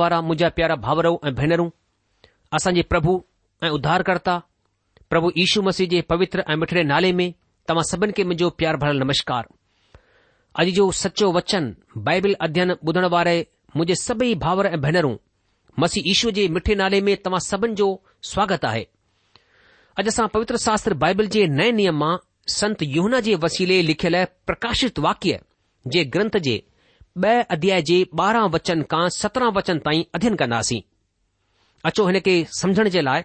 મારા મુજા પ્યારા ભાવરો અને ભનરો આસંજી પ્રભુ એ ઉધાર કરતા પ્રભુ ઈશુ મસીજે પવિત્ર એમઠરે નાલે મે તમા સબન કે મે જો પ્યાર ભરણ નમસ્કાર અજી જો સચો વચન બાઇબલ અધ્યાન બુદણ વારે મુજે સભઈ ભાવર એ ભનરો મસી ઈશુ જે મીઠે નાલે મે તમા સબન જો સ્વાગત આહે અજસા પવિત્ર શાસ્ત્ર બાઇબલ જે નય નિયમમાં સંત યોહના જે વસીલે લખેલા પ્રકાશિત વાક્ય જે ગ્રંથ જે ॿ अध्याय जे ॿारहं वचन खां सत्रहं वचन ताईं अध्यन कंदासीं अचो हिन खे समझण जे लाइ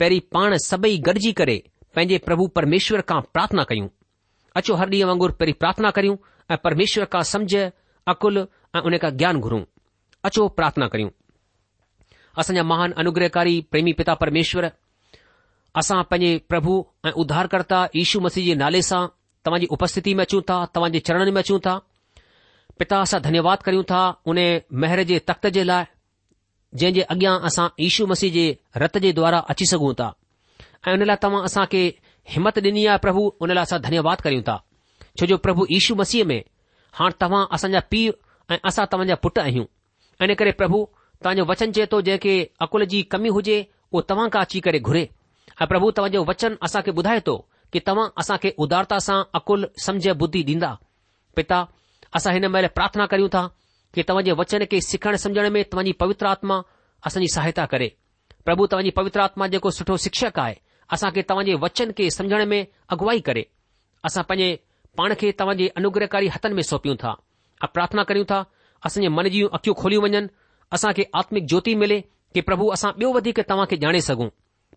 पहिरीं पाण सभई गॾिजी करे पंहिंजे प्रभु परमेश्वर खां प्रार्थना कयूं अचो हर ॾींहुं वांगुरु पहिरीं प्रार्थना करियूं ऐं परमेश्वर खां समझ अकुल ऐं उन खां ज्ञान घुरूं अचो प्रार्थना करियूं असांजा महान अनुग्रहकारी प्रेमी पिता परमेश्वर असां पंहिंजे प्रभु ऐं उद्धारकर्ता यीशू मसीह जे नाले सां तव्हांजी उपस्थिति में अचूं था तव्हांजे चरणनि में अचूं था पिता असां धन्यवाद कयूं था उन मेहर जे तख़्त जे लाइ जंहिं जे अॻियां असां ईशू मसीह जे रत जे द्वारा अची सघूं था ऐं हुन लाइ तव्हां असांखे हिमत ॾिनी आहे प्रभु हुन लाइ असां धन्यवाद करियूं था छोजो प्रभु यशु मसीह में हाणे तव्हां असांजा पीउ ऐं असां तव्हांजा पुटु आहियूं इन करे प्रभु तव्हांजो वचन चए तो जंहिंखे अकुल जी कमी हुजे उहो तव्हां खां अची करे घुरे ऐं प्रभु तव्हांजो वचन असांखे ॿुधाए थो कि तव्हां असांखे उदारता सां अकुल समुझ बुद्धी ॾींदा पिता असां हिन महिल प्रार्थना करियूं था कि तव्हांजे वचन खे सिखण समझण में तव्हांजी पवित्र आत्मा असांजी सहायता करे प्रभु तव्हांजी पवित्र आत्मा जेको सुठो शिक्षक आहे असांखे तव्हांजे वचन के समुझण में अॻुवाई करे असां पंहिंजे पाण खे तव्हांजे अनुग्रहकारी हथनि में सौंपियूं था प्रार्थना करियूं था असां मन जूं अखियूं खोलियूं वञन असांखे आत्मिक ज्योति मिले कि प्रभु असां ॿियो वधीक तव्हांखे ॼाणे सघूं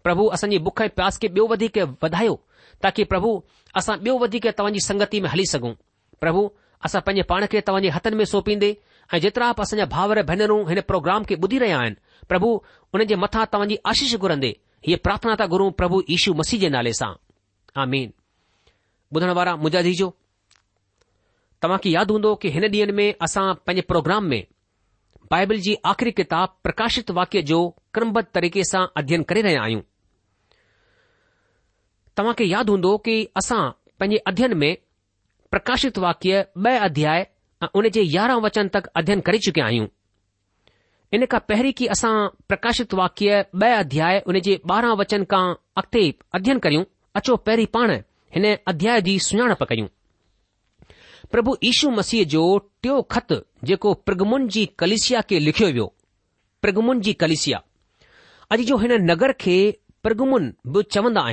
प्रभु असांजे बुख ऐं प्यास खे ॿियो वधीक वधायो ताकी प्रभु असां ॿियो वधीक तव्हांजी संगति में हली सघूं प्रभु असां पंहिंजे पाण खे तव्हांजे हथनि में सोंपींदे ऐं जेतिरा बि असांजा भावर भेनरूं हिन प्रोग्राम खे ॿुधी रहिया आहिनि प्रभु हुन जे मथां तव्हांजी आशीष घुरंदे हीअ प्रार्थना था गुरू प्रभु ईशू मसीह जे नाले सां तव्हांखे यादि हूंदो की हिन ॾींहं में असां पंहिंजे प्रोग्राम में बाइबिल जी आख़िरी किताब प्रकाशित वाक्य जो क्रमबद तरीक़े सां अध्यन करे रहिया आहियूं तव्हांखे यादि हूंदो की असां पंहिंजे अध्यन में प्रकाशित वाक्य ॿ अध्याय ऐं उन जे यारहं वचन तक अध्ययन करे चुकिया आहियूं इन खां पहिरीं की असां प्रकाशित वाक्य ॿ अध्याय उन जे ॿारहां वचन खां अॻिते अध्ययन करियूं अचो पहिरीं पाण हिन अध्याय जी सुञाणप कयूं प्रभु ईशू मसीह जो टियों ख़त जेको प्रगमुन जी कलिसिया खे लिखियो वियो प्रगमुन जी कलिसिया अॼु जो हिन नगर खे प्रगमुन बि चवन्दा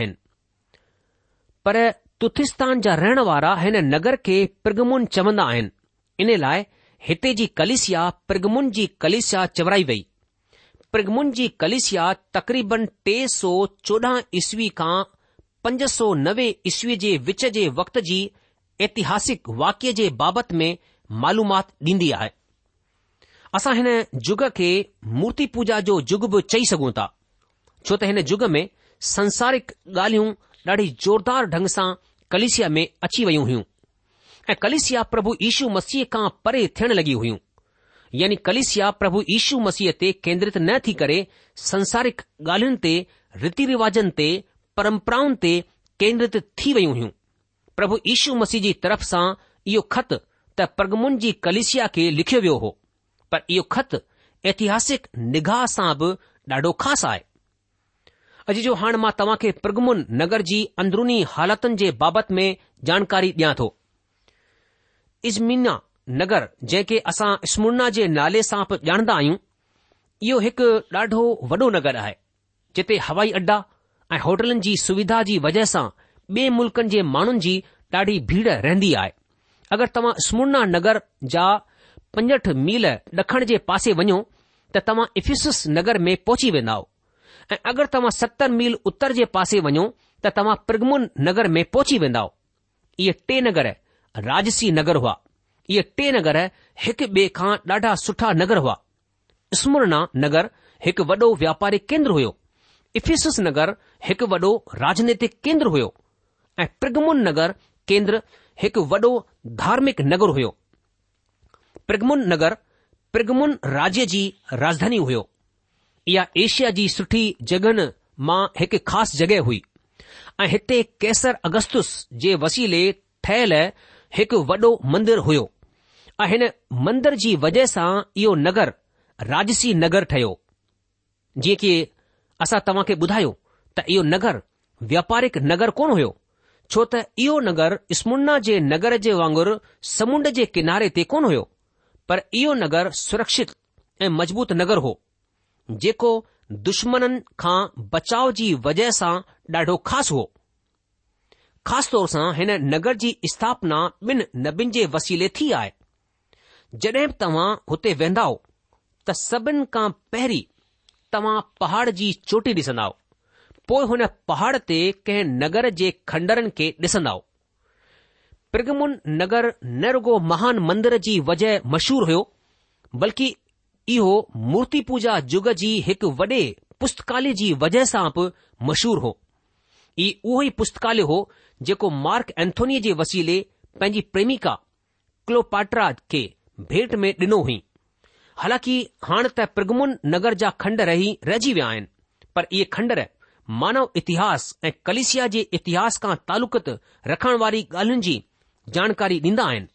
पर तुथिस्तान जा रहण वारा हिन नगर खे प्रगमुन चवंदा आहिनि इन लाइ हिते जी कलिसिया प्रगमुन जी कलिसिया चवराई वई प्रगमुन जी कलिसिया तक़रीबन टे सौ चोडहं ईस्वी खां पंज सौ नवे ईस्वी जे विच जे वक़्त जी ऐतिहासिक वाक्य जे बाबति में मालूमात ॾींदी आहे असां हिन युग खे मूर्ति पूजा जो युग बि चई सघूं था छो त हिन युग में संसारिक ॻाल्हियूं ॾाढी ज़ोरदार ढंग सां कलेशिया में अची वियूं हुयूं ऐं कलेशिया प्रभु यीशू मसीह खां परे थियण लॻी हुयूं यानि कलिशिया प्रभु यीशू मसीह ते केंद्रित न थी करे संसारिक ॻाल्हियुनि ते रीति रिवाजनि ते परम्पराउनि ते केंद्रित थी वयूं हुयूं प्रभु यीशू मसीह जी तरफ़ सां इहो ख़तु त प्रगमुन जी कलेशिया खे लिखियो वियो हो पर इहो ख़तु एतिहासिक निगाह सां बि ॾाढो ख़ासि आहे अॼु जो हाणे मां तव्हां खे प्रगमुन नगर जी अंदरुनी हालतुनि जे बाबति में जानकारी ॾियां थो इज़मीना नगर जंहिंखे असां स्मूरना जे नाले सां बि ॼाणदा आहियूं इहो हिकु ॾाढो वॾो नगर आहे जिते हवाई अॾा ऐं होटलनि जी सुविधा जी वजह सां ॿिए मुल्कनि जे माण्हुनि जी ॾाढी भीड़ रहंदी आहे अगरि तव्हां स्मूरना नगर जा पंजहठि मील ॾखण जे पासे वञो त तव्हां इफिसस नगर में पहुची वेंदा ऐं अगरि तव्हां सतर मील उत्तर जे पासे वञो त तव्हां प्रिगमुन नगर में पहुची वेंदा इह ट नगर राजसीह नगर हुआ इह टे नगर हिकु ॿिए खां ॾाढा सुठा नगर हुआ स्मुरना नगर हिकु वॾो व्यापारीिक केंद्र हुयो इफीसिस नगर हिकु वॾो राजनैतिक केंद्र हुयो ऐं प्रिगमुन नगर केंद्र हिकु वॾो धार्मिक नगर हुयो प्रघमुन नगर प्रिगमुन राज्य जी राजधानी हुयो इहा एशिया जी सुठी जॻहनि मां हिकु ख़ासि जॻहि हुई ऐं हिते कैसर अगस्तुस जे वसीले ठहियल हिकु वॾो मंदरु हुयो ऐं हिन मंदर जी वजह सां इहो नगर राजसी नगर ठहियो जीअं की असां तव्हां खे ॿुधायो त इहो नगर व्यापारिक नगर कोन हुयो छो त इहो नगर स्मुना जे नगर जे वांगुरु समुंड जे किनारे ते कोन हुयो पर इहो नगर सुरक्षित ऐं मज़बूत नगर हो जेको दुश्मननि खां बचाव जी वजह सां ॾाढो ख़ासि हो ख़ासि तौर सां हिन नगर जी स्थापना ॿिन नबियुनि जे वसीले थी आहे जॾहिं बि तव्हां हुते वेंदा त सभिनि खां पहिरीं तव्हां पहाड़ जी चोटी ॾिसंदव पोइ हुन पहाड़ ते कंहिं नगर जे खंडरनि खे ॾिसंदव प्रिगमुन नगर न रुगो महान मंदर जी वजह मशहूरु हुयो बल्कि इहो मूर्ती पूजा युग जी हिकु वॾे पुस्तकालय जी वजह सां बि मशहूरु हो इ उहो ई पुस्तकालय हो जेको मार्क ऐथोनीअ जे वसीले पंहिंजी प्रेमिका क्लोपाट्रा खे भेंट में ॾिनो हुई हालाकी हाणे त प्रग्मुन नगर जा खंड रही रहिजी विया आहिनि पर इहे खंडर मानव इतिहास ऐं कलिशिया जे इतिहास खां तालुक़त रखण वारी ॻाल्हियुनि जी जानकारी ॾींदा आहिनि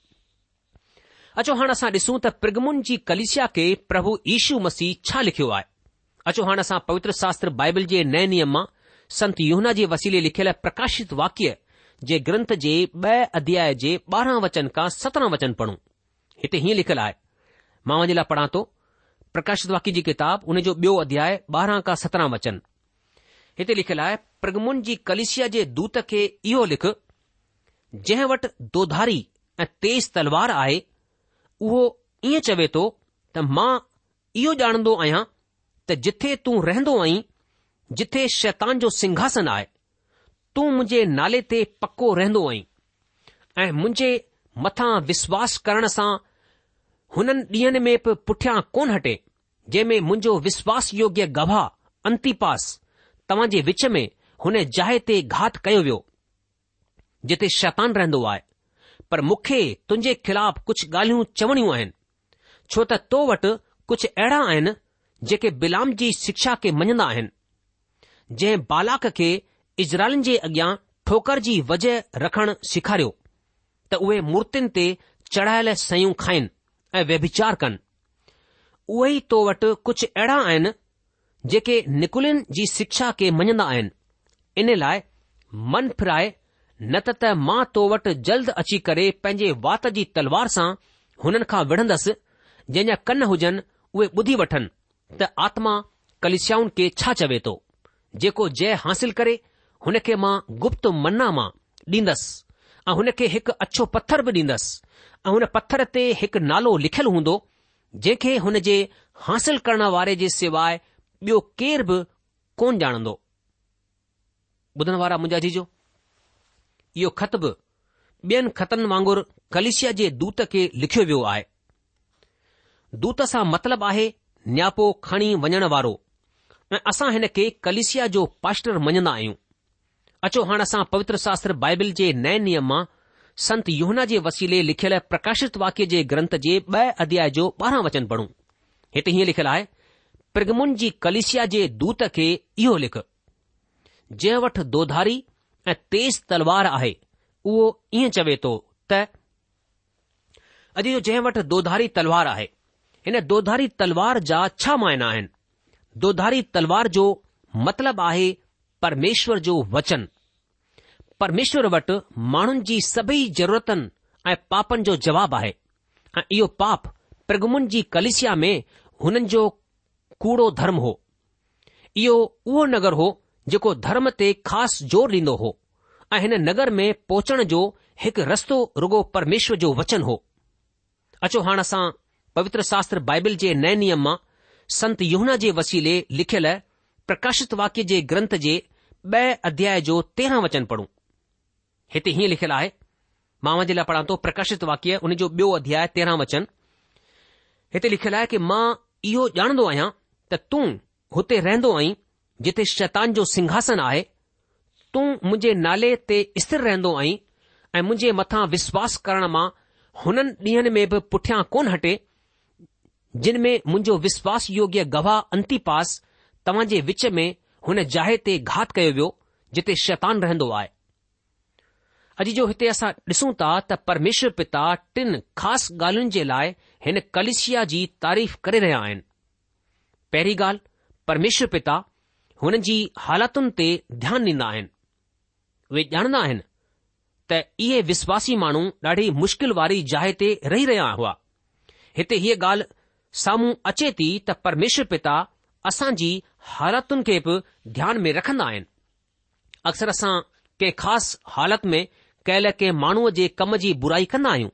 अचो हाणे असां ॾिसूं त प्रगमुन जी कलिशिया खे प्रभु ईशू मसीह छा लिखियो आहे अचो हाणे असां पवित्र शास्त्र बाइबल जे नए नियम मां संत योहना जे वसीले लिखियलु प्रकाशित वाक्य जे ग्रंथ जे ॿ अध्याय जे ॿारहं वचन खां सत्रहं वचन पढ़ूं हिते हीअं लिखियलु आहे मां वञे लाइ पढ़ा थो प्रकाशित वाक्य जी किताबु हुनजो ॿियो अध्याय ॿारहं खां सत्रहं वचन हिते लिखियलु आहे प्रगमुन जी कलेशिया जे दूत खे इहो लिखु जंहिं वटि दोधारी ऐं तेज़ तलवार आहे उहो ईअं चवे थो त मां इहो ॼाणंदो आहियां त जिथे तूं रहंदो आई जिथे शैतान जो सिंघासन आहे तूं मुंहिंजे नाले ते पको रहंदो आई ऐं मुंहिंजे मथां विश्वास करण सां हुननि ॾींहनि में बि पुठियां कोन हटे जंहिं में मुंहिंजो विश्वास योग्य गवाह अंतिपास तव्हां जे विच में हुन जाइ ते घात कयो वियो जिथे शैतान रहंदो आहे पर मूंखे तुंहिंजे खिलाफ़ कुझु ॻाल्हियूं चवणियूं आहिनि छो त तो वटि कुझु अहिड़ा आहिनि जेके बिलाम जी शिक्षा खे मञंदा आहिनि जंहिं बालाक खे इज़राइलनि जे अॻियां ठोकर जी वजह रखणु सेखारियो त उहे मूर्तियुनि ते चढ़ायल सयूं खाइन ऐं व्यभिचार कनि उहे ई तो वटि कुझु अहिड़ा आहिनि जेके निकुलिन जी शिक्षा खे मञन्दा आहिनि इन लाइ मन फिराए न त त मां तो वटि जल्द अची करे पंहिंजे वात जी तलवार सां हुननि खां विढ़ंदुसि जंहिंजा कन हुजनि उहे ॿुधी वठनि त आत्मा कलिष्याऊं खे छा चवे थो जेको जय हासिल करे हुन खे मां गुप्त मन्ना मां ॾींदसि ऐं हुन खे हिकु अछो पत्थर बि ॾींदसि ऐं हुन पत्थर ते हिकु नालो लिखियलु हूंदो जंहिंखे हुन जे हासिल करण वारे जे सवाइ ॿियो केर बि कोन ॼाणंदो ॿुधण वारा मुंहिंजा जीजो इहो ख़त बि ॿियनि खतनि वांगुरु कलिशिया जे दूत खे लिखियो वियो आहे दूत सां मतिलबु आहे नियापो खणी वञण वारो ऐं असां हिन खे कलिशिया जो पास्टर मञंदा आहियूं अचो हाणे असां पवित्र शास्त्र बाइबिल जे नए नियम मां संत योहना जे वसीले लिखियल प्रकाशित वाक्य जे ग्रंथ जे ॿ अध्याय जो ॿारहं वचन पढ़ूं हिते हीअं लिखियलु आहे प्रग्मुन जी कलिशिया जे दूत खे इहो लिख जंहिं वटि दोधारी ऐं तेज़ तलवार आहे उहो ईअं चवे थो त अॼु जो जंहिं वटि दोधारी तलवार आहे हिन दोधारी तलवार जा छा मायना आहिनि दोधारी तलवार जो मतलबु आहे परमेश्वर जो वचन परमेश्वर वटि माण्हुनि जी सभई ज़रूरतनि ऐं पापनि जो जवाब आहे ऐं इहो पाप प्रघुमुनि जी कलिशिया में हुननि जो कूड़ो धर्म हो इहो उहो नगर हो जेको धर्म ते ख़ासि ज़ोर ॾींदो हो ऐं हिन नगर में पहुचण जो हिकु रस्तो रुगो परमेश्वर जो वचन हो अचो हाणे असां पवित्र शास्त्र बाइबिल जे नए नियम मां संत युहना जे वसीले लिखियल प्रकाशित वाक्य जे ग्रंथ जे ब॒ अध्याय जो तेरहं वचन पढ़ूं हिते हीअं लिखियलु आहे मां जे लाइ पढ़ां थो प्रकाशित वाक्य हुन जो ॿियो अध्याय तेरहं वचन हिते लिखियलु आहे की मां इहो ॼाणंदो आहियां त तूं हुते रहंदो आहीं जिथे शैतान जो सिंघासन आहे तूं मुंहिंजे नाले ते स्थिर रहंदो आहीं ऐं मुंहिंजे मथां विश्वास करण मां हुननि ॾींहनि में बि पुठियां कोन हटे जिन में मुंहिंजो विश्वास योग्य गवाह अंतिपास तव्हां जे विच में हुन जाइ ते घात कयो वियो जिते शैतान रहंदो आहे अॼु जो हिते असां ॾिसूं था त परमेश्वर पिता टिन ख़ासि ॻाल्हियुनि जे लाइ हिन कलिशिया जी तारीफ़ करे रहिया आहिनि पहिरीं ॻाल्हि परमेश्वर पिता हुन जी हालतुनि ते ध्यानु ॾींदा आहिनि उहे ॼाणंदा आहिनि त इहे विश्वासी माण्हू ॾाढी मुश्किल वारी जाइ ते रही रहिया हुआ हिते हीअ ॻाल्हि साम्हूं अचे थी त परमेश्वर पिता असांजी हालतुनि खे बि ध्यान में रखंदा आहिनि अक्सर असां कंहिं ख़ासि हालति में कयल कंहिं माण्हूअ जे कम जी बुराई कंदा आहियूं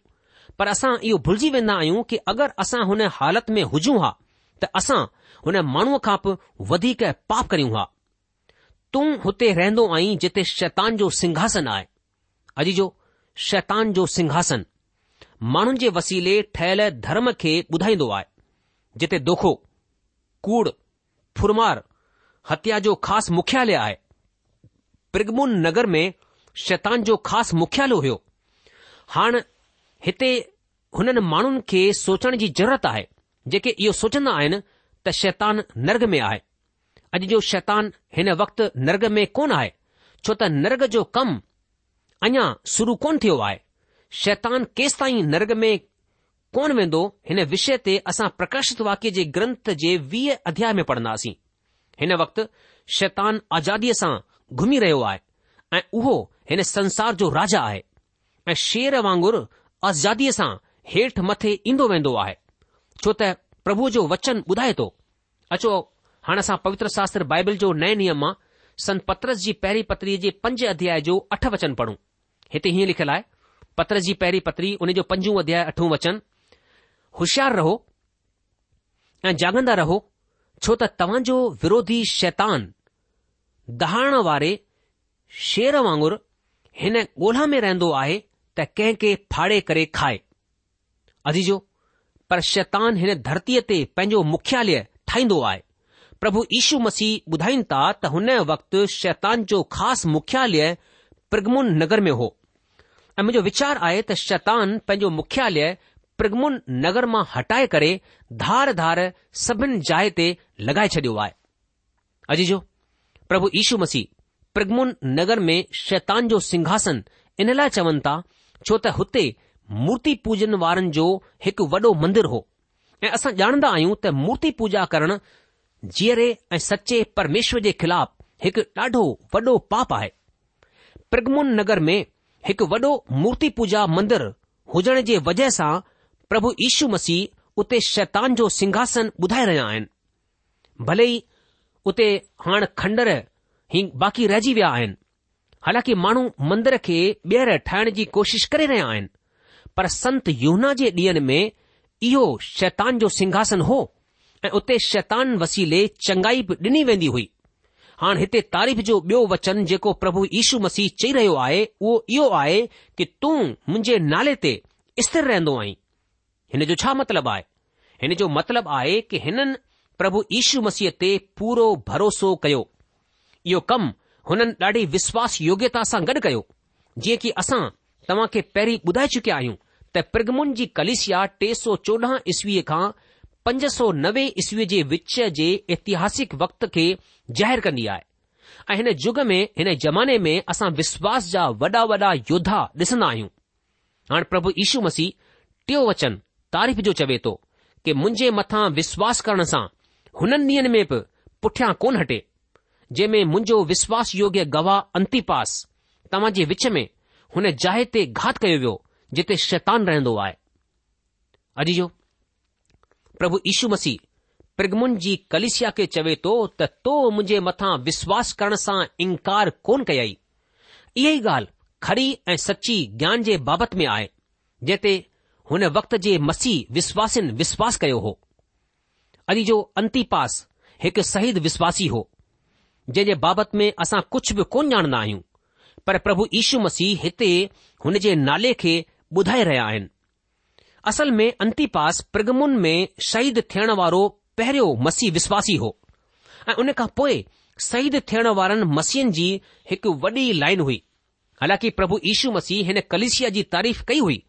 पर असां इहो भुलिजी वेंदा आहियूं कि अगरि असां हुन हालति में हुजूं हा त असां हुन माण्हूअ खां बि वधीक पाप करियूं हा तूं हुते रहंदो आई जिते शैतान जो सिंघासन आहे अॼु जो शैतान जो सिंघासन माण्हुनि जे वसीले ठहियल धर्म खे ॿुधाईंदो आहे जिते दोखो कूड़ फुरमार हत्या जो ख़ासि मुख्यालय आहे प्रिगमुन नगर में शैतान जो ख़ासि मुख्यालय हुयो हाणे हिते हुननि माण्हुनि खे सोचण जी ज़रूरत आहे जेके इहो सोचंदा आहिनि त शैतान नर्ग में आहे अॼु जो शैतान हिन वक़्तु नर्ग में कोन आहे छो त नर्ग जो कमु अञा शुरू कोन थियो आहे शैतान केसि ताईं नर्ग में कोन वेंदो हिन विषय ते असां प्रकाशित वाक्य जे ग्रंथ जे वीह अध्याय में पढ़ंदासीं हिन वक़्तु शैतान आज़ादीअ सां घुमी रहियो आहे ऐं उहो हिन संसार जो राजा आहे ऐं शेर वांगुरु आज़ादीअ सां हेठि मथे ईंदो वेंदो आहे छो त પ્રભુ જો वचन बुदायतो अચો હાના સા પવિત્ર શાસ્ત્ર બાઇબલ જો નય નિયમમાં સન પત્રસજી પહેરી પત્રીજી પંચ અધ્યાય જો 8 वचन પઢું હતે હી લખલાય પત્રજી પહેરી પત્રી ઉને જો પંચો અધ્યાય 8ો वचन હોશિયાર રહો જાગંદાર રહો છોત તવન જો વિરોધી શેતાન દહાણ વારે શેર વાંગુર હેને ગોલા મે રહેંદો આહે તા કે કે ફાડે કરે ખાય અધી જો पर शैतान हिन धरतीअ ते पंहिंजो मुख्यालय ठाहींदो आहे प्रभु यीशु मसीह ॿुधाईनि था त हुन वक़्तु शैतान जो ख़ासि मुख्यालय प्रगमुन नगर में हो ऐं मुंहिंजो विचार आहे त शैतान पंहिंजो मुख्यालय प्रगमुन नगर मां हटाए करे धार धार सभिनि जाइ ते लॻाए छडि॒यो आहे अजी प्रभु ईशू मसीह प्रगमुन नगर में शैतान जो सिंघासन इन लाइ चवनि था छो त हुते मूर्ति पूजन वारनि जो हिकु वॾो मंदरु हो ऐं असां ॼाणंदा आहियूं त मूर्ति पूजा करण जीअरे ऐं सचे परमेश्वर जे ख़िलाफ़ हिकु ॾाढो वॾो पाप आहे प्रगमुन नगर में हिकु वॾो मूर्ति पूजा मंदरु हुजण जे वजह सां प्रभु यीशु मसीह उते शैतान जो सिंघासन ॿुधाए रहिया आहिनि भले ई उते हाणे खंडर ई बाक़ी रहिजी विया आहिनि हालाकि माण्हू मंदर खे ॿीहर ठाहिण जी कोशिश करे रहिया आहिनि पर संत यमुना जे ॾींहनि में इहो शैतान जो सिंघासन हो ऐं उते शैतान वसीले चङाई बि ॾिनी वेंदी हुई हाणे हिते तारीफ़ जो ॿियो वचन जेको प्रभु यीशू मसीह चई रहियो आहे उहो इहो आहे कि तूं मुंहिंजे नाले ते स्थिर रहंदो आहीं हिन जो छा मतिलबु आहे हिन जो मतिलबु आहे कि हिननि प्रभु यीशू मसीह ते पूरो भरोसो कयो इहो कमु हुननि ॾाढी विश्वास योग्यता सां गॾु कयो जीअं की असां तव्हां खे पहिरीं ॿुधाए चुकिया आहियूं त जी कलिसिया टे सौ चोॾहं ईस्वीअ खां पंज सौ नवे ईस्वीअ जे विच जे इतिहासिक वक्त खे ज़ाहिरु कंदी आहे ऐं हिन युग में हिन ज़माने में असां विश्वास जा वॾा वॾा योद्धा ॾिसंदा आहियूं हाणे प्रभु यीशू मसीह टियों वचन तारीफ़ जो चवे थो कि मुंहिंजे मथां विश्वास करण सां हुननि ॾींहनि में बि पुठियां कोन हटे जंहिं में मुंहिंजो विश्वास योग्य गवाह अंतिपास तव्हां जे विच में हुन जाइ ते घात कयो वियो जिते शैतान रहंदो आहे अॼु जो प्रभु यीशु मसीह प्रिगमुन जी कलिशिया खे चवे थो त तो मुंहिंजे मथां विश्वास करण सां इनकार कोन कयाई इहा ई ॻाल्हि खड़ी ऐं सची ज्ञान जे बाबति में आहे जंहिं हुन वक़्त जे मसीह विश्वासिनि विश्वास कयो हो अॼु जो अंतिपास हिकु शहीद विश्वासी हो जंहिं जे बाबति में असां कुझु बि कोन ॼाणंदा आहियूं पर प्रभु इशू मसीह हिते हुन जे नाले खे ॿुधाए रहिया आहिनि असल में अंति प्रगमुन में शहीद थियण वारो पहिरियों मसीह विश्वासी हो हो ऐं उनखां पोइ शहीद थियण वारनि मसियुनि जी हिकु वॾी लाइन हुई हालाकि प्रभु यीशू मसीह हिन कलेशिया जी तारीफ़ कई हुई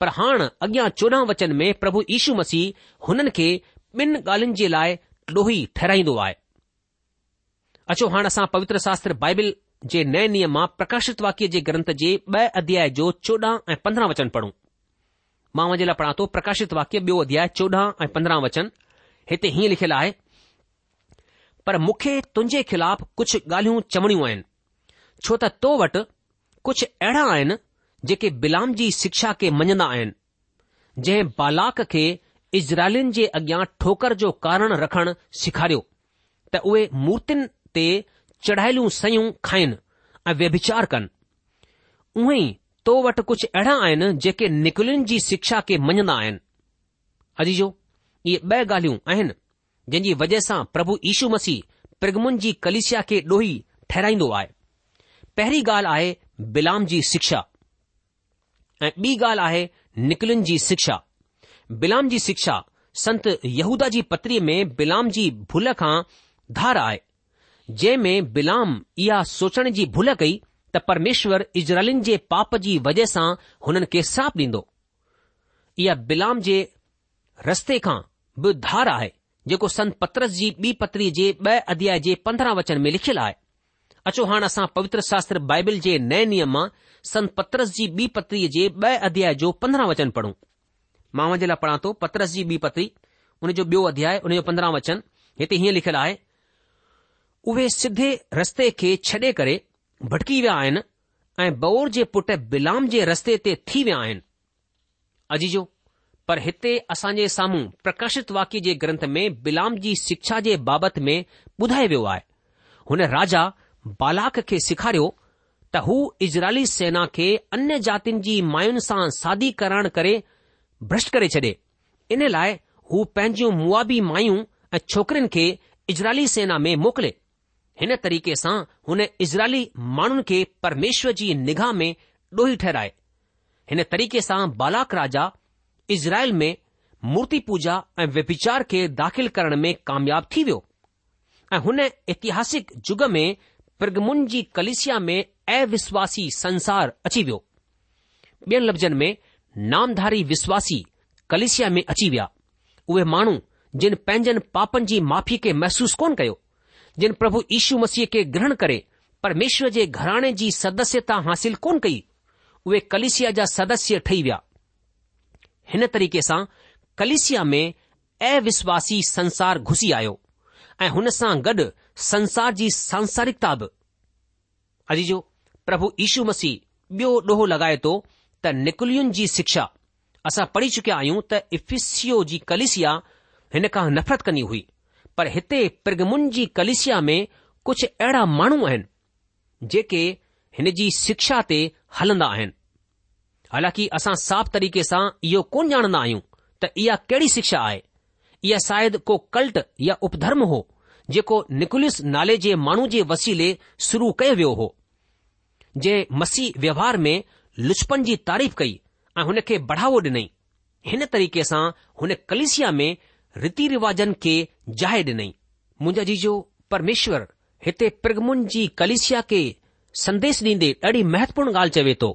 पर हाण अॻियां चोॾहं वचन में प्रभु यीशू मसीह हुननि खे ॿिनि ॻाल्हियुनि जे लाइ लोही ठहिराईंदो आहे अचो हाणे असां पवित्र शास्त्र बाइबिल जे नए नियम मां प्रकाशित वाक्य जे ग्रंथ जे ब अध्याय जो चोॾहं ऐं पंद्रहं वचन पढ़ूं मां वञे लाइ पढ़ा थो प्रकाशित वाक्य ॿियो अध्याय चोॾहं ऐं पंद्रहं वचन हिते हीअं लिखियलु आहे पर मूंखे तुंहिंजे ख़िलाफ़ कुझु ॻाल्हियूं चवड़ियूं आहिनि छो त तो वटि कुझु अहिड़ा आहिनि जेके बिलाम जी शिक्षा खे मञंदा आहिनि जंहिं बालाक खे इज़राइलिन जे अॻियां ठोकर जो कारण रखणु सेखारियो त उहे मूर्तियुनि ते चढ़ायलूं सयूं खाइन ऐं व्यभिचार कनि उहे ई तो वटि कुझु अहिड़ा आहिनि जेके निकुलुनि जी शिक्षा खे मञंदा आहिनि अजी जो इहे ॿ ॻाल्हियूं आहिनि जंहिं वजह सां प्रभु यीशु मसीह प्रगुमुन जी कलिशिया खे ॾोही ठहिराईंदो आहे पहिरीं ॻाल्हि आहे विलाम जी शिक्षा ऐं ॿी ॻाल्हि आहे नकुल जी शिक्षा विलाम जी शिक्षा संत यहूदा जी पत्री में विलाम जी भुल खां धार आहे जंहिं बिल इहा सोचण जी भुल कई त परमेश्वर इजराइलिन जे पाप जी वजह सां हुननि खे साप ॾींदो इहा बिलाम जे रस्ते खां बि धार आहे जेको संत पत्रस जी बी पत्री जे ॿ अध्याय जे पंद्रहं वचन में लिखियलु आहे अचो हाणे असां पवित्र शास्त्र बाइबिल जे नए नियम मां संत पत्रस जी ॿी पत्रीअ जे ब॒ अध्याय जो पंद्रहं वचन पढ़ूं मां जे लाइ पढ़ा थो पत्रस जी ॿी पत्री हुन जो बियो अध्याय उनजो पंद्रहं वचन हिते हीअं लिखियलु आहे उहे सिधे रस्ते खे छॾे करे भटकी विया आहिनि ऐं बौर जे पुट बिलाम जे रस्ते ते थी विया आहिनि अजीजो पर हिते असां जे साम्हूं प्रकाशित वाक्य जे ग्रंथ में बिलाम जी शिक्षा जे बाबति में ॿुधायो वियो आहे हुन राजा बालाक खे सिखारियो त हू इजराइली सेना खे अन्य जातियुनि जी मायुनि सां सादी करण करे भ्रष्ट करे छॾे इन लाइ हू पंहिंजियूं मुआबी मायूं ऐं छोकरिन खे इजराइली सेना में मोकिले हिन तरीक़े सां हुन इज़राइली माण्हुनि खे परमेश्वर जी निगाह में डोही ठहिराए हिन तरीक़े सां बालाक राजा इज़राइल में मूर्ति पूजा ऐं व्यपिचार खे दाख़िल करण में कामयाब थी वियो ऐं हुन ऐतिहासिक युग में प्रगमुन जी कलिसिया में अविश्वासी संसार अची वियो ॿियनि लफ़्ज़नि में नामधारी विश्वासी कलिसिया में अची विया उहे माण्हू जिन पंहिंजनि पापनि जी माफ़ी खे महसूस कोन कयो जिन प्रभु इशू मसीह खे ग्रहण करे परमेश्वर जे घराणे जी सदस्यता हासिल कोन कई उहे कलेसिया जा सदस्य ठही विया हिन तरीक़े सां कलेसिया में अविश्वासी संसार घुसी आयो ऐं हुन सां गॾु संसार जी सांसारिकता बि अजीजो प्रभु इशू मसीह ॿियो ॾोहो लगाए थो त निकुलियुनि जी शिक्षा असां पढ़ी चुकिया आहियूं त इफिसियो जी कलेसिया हिन खां नफ़रत कनी हुई पर हिते प्रगमुन जी कलिसिया में कुझु अहिड़ा माण्हू आहिनि जेके हिन जी शिक्षा ते हलंदा आहिनि हालांकि असां साफ़ तरीक़े सां इहो कोन ॼाणंदा आहियूं त इहा कहिड़ी शिक्षा आहे इहा शायदि को कल्ट या उपधर्म हो जेको निकुलिस नाले जे माण्हू जे वसीले शुरू कयो वियो हो जंहिं मसीह व्यवहार में लुचपन जी तारीफ़ कई ऐं हुन खे बढ़ावो ॾिनई हिन तरीक़े सां हुन कलिसिया में रीति रिवाजनि खे जाए ॾिनई मुंहिंजा जीजो परमेश्वर हिते प्रगमुन जी कलिसिया खे संदेश ॾींदे ॾाढी महत्वपूर्ण ॻाल्हि चवे थो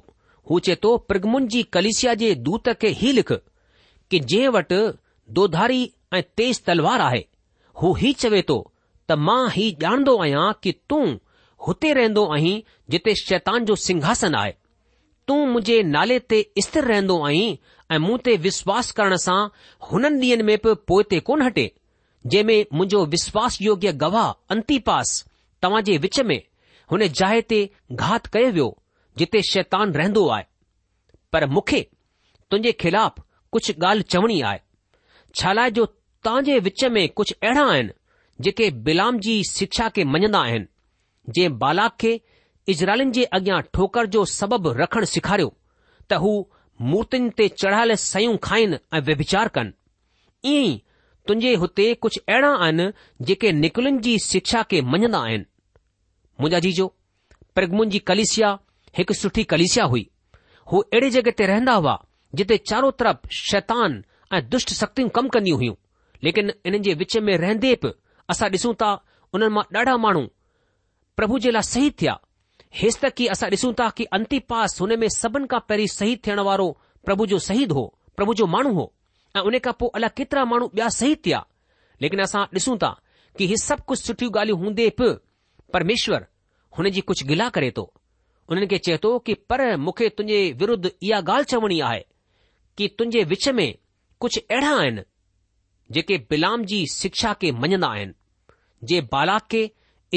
हू चए थो प्रगमुन जी कलिसिया जे दूत खे ही लिख कि जंहिं वटि दोधारी ऐं तेज़ तलवार आहे हू ही चवे थो त मां ही ॼाणंदो आहियां कि तूं हुते रहंदो आहीं जिते शैतान जो सिंघासन आहे तूं मुंहिंजे नाले ते स्थिर रहंदो आहीं ऐं मूं ते विश्वास करण सां हुननि ॾींहनि में बि पोइ ते कोन हटे जंहिं में मुंहिंजो विश्वास योग्य गवाह अंती पास तव्हां जे विच में हुन जाइ ते घात कयो वियो जिते शैतान रहंदो आहे पर मूंखे तुंहिंजे ख़िलाफ़ कुझु ॻाल्हि चवणी आहे छा लाइ जो तव्हां जे विच में कुझु अहिड़ा आहिनि जेके बिलाम जी शिक्षा खे मञंदा आहिनि जंहिं बालाक खे इज़राइलनि जे अॻियां ठोकर जो सबबु रखणु सेखारियो त हू मूर्तिन ते चढ़ायल सयूं खाइन ऐं व्यभिचार कनि ईअं ई तुंहिंजे हुते कुझु अहिड़ा आहिनि जेके निकलुनि जी शिक्षा खे मञंदा आहिनि मुंहिंजा जीजो प्रगमुन जी कलिसिया हिकु सुठी कलिसिया हुई हू अहिड़े जगह ते रहंदा हुआ जिते चारो तरफ़ शैतान ऐं दुष्ट शक्तियूं कमु कंदियूं हुयूं लेकिन इन्हनि जे विच में रहंदे बि असां ॾिसूं था उन्हनि मां ॾाढा माण्हू प्रभु जे लाइ सही थिया हे त की असां ॾिसूं था कि अंतिपास हुन में सभिनि खां पहिरीं शहीद थियण वारो प्रभु जो शहीद हो प्रभु जो माण्हू हो ऐं उन खां पोइ अलाए केतिरा माण्हू ॿिया शहीद थिया लेकिन असां ॾिसूं था कि ही सभु कुझु सुठियूं ॻाल्हियूं हूंदे बि परमेश्वर हुन जी कुझु गिला करे थो उन्हनि खे चए थो कि पर मूंखे तुंहिंजे विरुद्ध इहा ॻाल्हि चवणी आहे कि तुंहिंजे विच में कुझु अहिड़ा आहिनि जेके बिलाम जी शिक्षा खे मञंदा आहिनि जे बालाक खे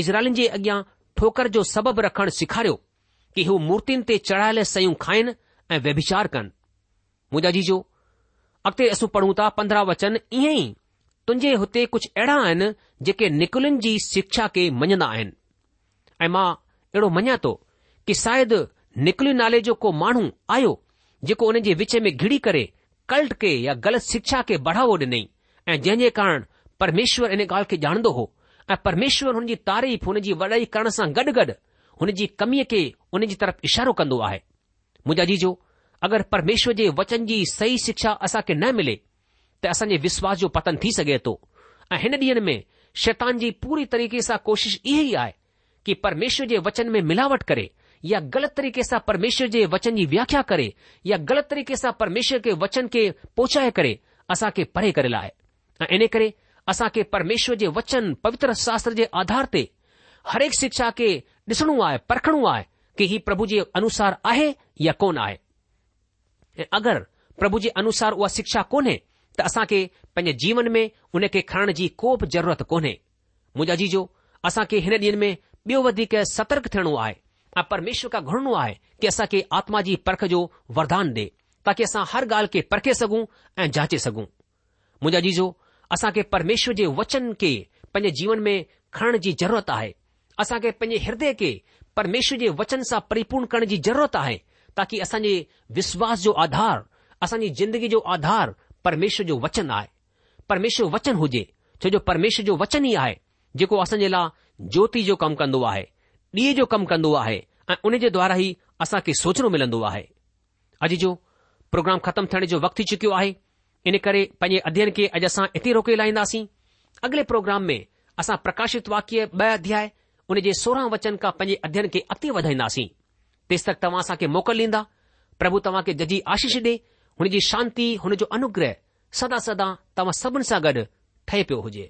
इज़राइलनि जे अॻियां ठोकर जो सबब रखण सिखारियो कि हू मूर्तियुनि ते चढ़ायल सयूं खाइन ऐं व्यभिचार कनि मुंहिंजा जीजो अॻिते असूं पढ़ूं था पंद्रहं वचन ईअं ई तुंहिंजे हुते कुझु अहिड़ा आहिनि जेके निकुलिन जी शिक्षा खे मञंदा आहिनि ऐं मां अहिड़ो मञा थो कि शायदि निकुलिन नाले जो को माण्हू आयो जेको उन जे विच में घिड़ी करे कल्ट खे या ग़लति शिक्षा खे बढ़ावो ॾिनई ऐं जंहिं जे कारण परमेश्वर इन ॻाल्हि खे ॼाणंदो हो ऐं परमेश्वर हुनजी तारीफ़ जी वड़ाई करण सां गॾु गॾु हुन जी कमीअ खे उन जी तरफ़ इशारो कन्दो आहे मुंहिंजा जीजो अगरि परमेश्वर जे वचन जी सही शिक्षा असां न मिले त असां विश्वास जो पतंग थी सघे थो ऐं हिन ॾींहं में शैतान जी पूरी तरीक़े सां कोशिशि इहे ई आहे कि परमेश्वर जे वचन में मिलावट करे या ग़लति तरीक़े सां परमेश्वर जे वचन जी व्याख्या करे या ग़लति तरीक़े सां परमेश्वर के वचन खे पोहचाए करे असांखे परे करे लाए ऐं इन करे असांखे परमेश्वर जे वचन पवित्र शास्त्र जे आधार ते हर हिकु शिक्षा खे ॾिसणो आहे परखणो आहे कि हीउ प्रभु जे अनुसार आहे या कोन आहे ऐं अगरि प्रभु जे अनुसार उहा शिक्षा कोन्हे त असांखे पंहिंजे जीवन में उनखे खणण जी को बि ज़रूरत कोन्हे मुंहिंजा जीजो असांखे हिन ॾींह में ॿियो वधीक सतर्क थियणो आहे ऐं परमेश्वर खां घुरणो आहे की असांखे आत्मा जी परख जो वरदान ॾे ताकी असां हर ॻाल्हि खे परखे सघूं ऐं जाचे सघूं मुंहिंजा जीजो असां खे परमेश्वर जे वचन खे पंहिंजे जीवन में खणण जी ज़रूरत आहे असां पंहिंजे ह्रदय खे परमेश्वर जे वचन सां परिपूर्ण करण जी ज़रूरत आहे ताकी असां विश्वास जो आधार असांजी ज़िंदगी जो आधार परमेश्वर जो वचन आहे परमेश्वर वचन हुजे छो जो परमेश्वर जो वचन ई आहे जेको असांजे लाइ ज्योति जो कमु कंदो आहे ॾींहं जो कमु कंदो आहे ऐं उन जे द्वारा ई असां सोचणो मिलंदो आहे अॼु जो प्रोग्राम ख़तमु थियण जो वक़्तु थी चुकियो आहे इन करे पंहिंजे अध्ययन खे अॼु असां हिते रोके लाहींदासीं अॻिले प्रोग्राम में असां प्रकाशित वाक्य ॿ अध्याय उन जे सोरहं वचन का पंहिंजे अध्ययन खे अॻिते वधाईंदासीं तेसि तक तव्हां असांखे मोकल ॾींदा प्रभु तव्हां खे जजी आशीष डे हुनजी शांती हुन जो अनुग्रह सदा सदा तव्हां सभिनि सां गॾु ठहे पियो हुजे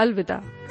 अलविदा